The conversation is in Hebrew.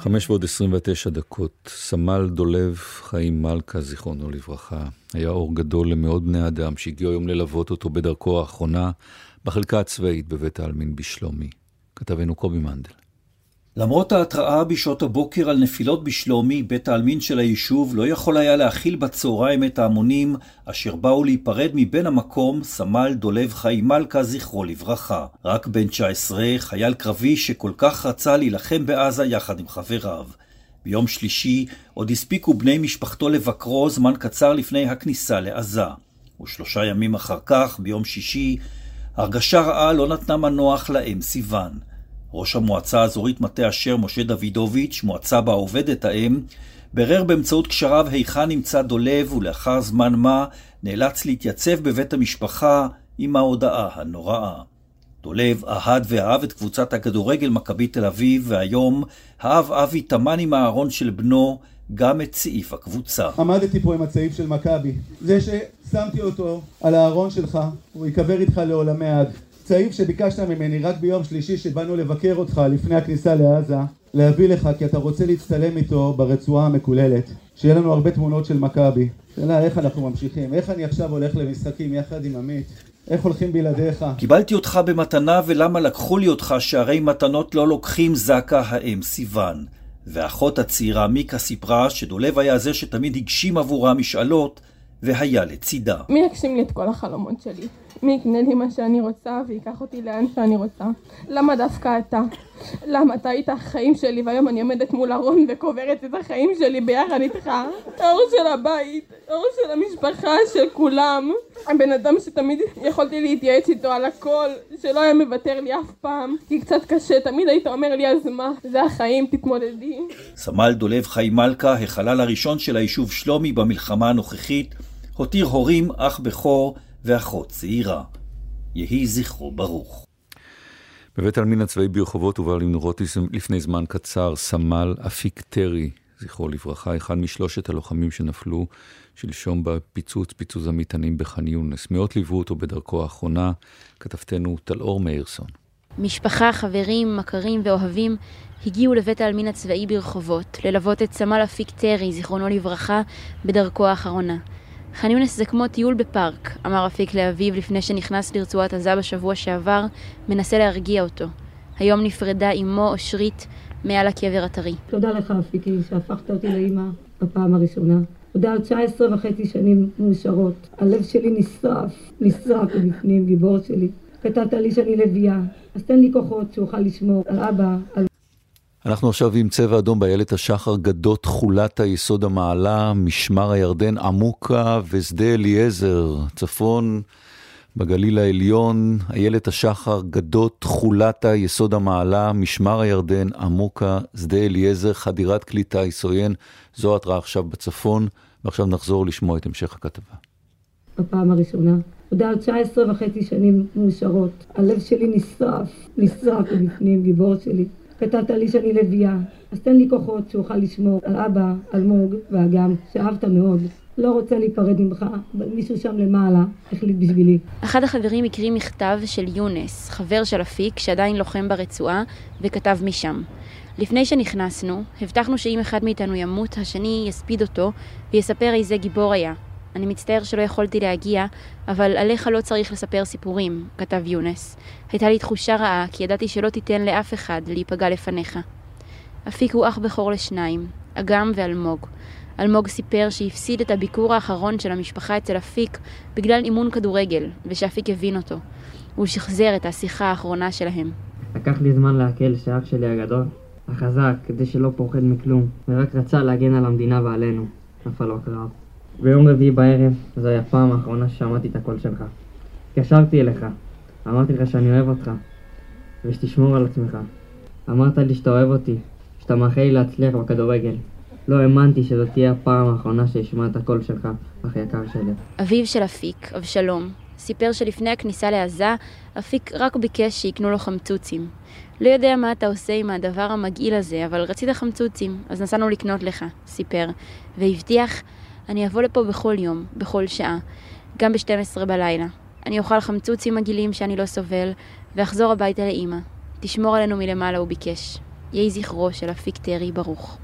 חמש ועוד עשרים ותשע דקות, סמל דולב חיים מלכה, זיכרונו לברכה, היה אור גדול למאות בני אדם שהגיעו היום ללוות אותו בדרכו האחרונה בחלקה הצבאית בבית העלמין בשלומי. כתבנו קובי מנדל. למרות ההתראה בשעות הבוקר על נפילות בשלומי, בית העלמין של היישוב לא יכול היה להכיל בצהריים את ההמונים אשר באו להיפרד מבן המקום, סמל דולב חיים מלכה, זכרו לברכה. רק בן 19, חייל קרבי שכל כך רצה להילחם בעזה יחד עם חבריו. ביום שלישי עוד הספיקו בני משפחתו לבקרו זמן קצר לפני הכניסה לעזה. ושלושה ימים אחר כך, ביום שישי, הרגשה רעה לא נתנה מנוח לאם סיוון. ראש המועצה האזורית מטה אשר, משה דוידוביץ', מועצה בה עובדת האם, ברר באמצעות קשריו היכן נמצא דולב, ולאחר זמן מה נאלץ להתייצב בבית המשפחה עם ההודעה הנוראה. דולב אהד ואהב את קבוצת הכדורגל מכבי תל אביב, והיום אהב אבי טמן עם הארון של בנו גם את סעיף הקבוצה. עמדתי פה עם הצעיף של מכבי. זה ששמתי אותו על הארון שלך, הוא ייקבר איתך לעולמי עד. צעיף שביקשת ממני רק ביום שלישי שבאנו לבקר אותך לפני הכניסה לעזה להביא לך כי אתה רוצה להצטלם איתו ברצועה המקוללת שיהיה לנו הרבה תמונות של מכבי שאלה איך אנחנו ממשיכים איך אני עכשיו הולך למשחקים יחד עם עמית איך הולכים בלעדיך? קיבלתי אותך במתנה ולמה לקחו לי אותך שהרי מתנות לא לוקחים זקה האם סיוון ואחות הצעירה מיקה סיפרה שדולב היה זה שתמיד הגשים עבורה משאלות והיה לצידה. מי יגשים לי את כל החלומות שלי? מי יקנה לי מה שאני רוצה וייקח אותי לאן שאני רוצה? למה דווקא אתה? למה אתה היית החיים שלי והיום אני עומדת מול ארון וקוברת את החיים שלי ביחד איתך? האור של הבית, האור של המשפחה, של כולם. הבן אדם שתמיד יכולתי להתייעץ איתו על הכל, שלא היה מוותר לי אף פעם, כי קצת קשה, תמיד היית אומר לי אז מה, זה החיים, תתמודדי. סמל דולב חיים מלכה, החלל הראשון של היישוב שלומי במלחמה הנוכחית, הותיר הורים, אח בכור ואחות צעירה. יהי זכרו ברוך. בבית העלמין הצבאי ברחובות הובא למנורות לפני זמן קצר סמל אפיק טרי, זכרו לברכה, אחד משלושת הלוחמים שנפלו שלשום בפיצוץ, פיצוץ המטענים בח'אן יונס. מאות ליוו אותו בדרכו האחרונה, כתבתנו טלאור מאירסון. משפחה, חברים, מכרים ואוהבים הגיעו לבית העלמין הצבאי ברחובות ללוות את סמל אפיק טרי, זיכרונו לברכה, בדרכו האחרונה. ח'אן יונס זה כמו טיול בפארק, אמר אפיק לאביו לפני שנכנס לרצועת עזה בשבוע שעבר, מנסה להרגיע אותו. היום נפרדה אמו אושרית מעל הקבר הטרי. תודה לך אפיקי שהפכת אותי לאימא בפעם הראשונה. תודה על 19 וחצי שנים מאושרות. הלב שלי נשרף, נשרף מבפנים, גיבור שלי. כתבת לי שאני לביאה, אז תן לי כוחות שאוכל לשמור על אבא, על אנחנו עכשיו עם צבע אדום באיילת השחר, גדות תכולת היסוד המעלה, משמר הירדן, עמוקה ושדה אליעזר, צפון בגליל העליון, איילת השחר, גדות תכולת היסוד המעלה, משמר הירדן, עמוקה, שדה אליעזר, חדירת כלי טיס עוין, זו התראה עכשיו בצפון, ועכשיו נחזור לשמוע את המשך הכתבה. בפעם הראשונה. על 19 וחצי שנים מאושרות. הלב שלי נשרף, נשרף מבפנים, גיבור שלי. כתבת לי שאני לביאה, אז תן לי כוחות שאוכל לשמור על אבא, אלמוג ואגם, שאהבת מאוד. לא רוצה להיפרד ממך, אבל מישהו שם למעלה החליט בשבילי. אחד החברים הקריא מכתב של יונס, חבר של אפיק, שעדיין לוחם ברצועה, וכתב משם. לפני שנכנסנו, הבטחנו שאם אחד מאיתנו ימות, השני יספיד אותו, ויספר איזה גיבור היה. אני מצטער שלא יכולתי להגיע, אבל עליך לא צריך לספר סיפורים, כתב יונס. הייתה לי תחושה רעה, כי ידעתי שלא תיתן לאף אחד להיפגע לפניך. אפיק הוא אח בכור לשניים, אגם ואלמוג. אלמוג סיפר שהפסיד את הביקור האחרון של המשפחה אצל אפיק בגלל אימון כדורגל, ושאפיק הבין אותו. הוא שחזר את השיחה האחרונה שלהם. לקח לי זמן לעכל שאח שלי הגדול, החזק, כדי שלא פוחד מכלום, ורק רצה להגן על המדינה ועלינו. נפל לו הקרב. ביום רביעי בערב, זו הייתה הפעם האחרונה ששמעתי את הקול שלך. התקשרתי אליך, אמרתי לך שאני אוהב אותך, ושתשמור על עצמך. אמרת לי שאתה אוהב אותי, שאתה מאחל לי להצליח בכדורגל. לא האמנתי שזאת תהיה הפעם האחרונה שאשמע את הקול שלך, אח יקר שלי. אביו של אפיק, אבשלום, סיפר שלפני הכניסה לעזה, אפיק רק ביקש שיקנו לו חמצוצים. לא יודע מה אתה עושה עם הדבר המגעיל הזה, אבל רצית חמצוצים, אז נסענו לקנות לך, סיפר, והבטיח אני אבוא לפה בכל יום, בכל שעה, גם ב-12 בלילה. אני אוכל חמצוצים מגעילים שאני לא סובל, ואחזור הביתה לאימא. תשמור עלינו מלמעלה, הוא ביקש. יהי זכרו של אפיק טרי ברוך.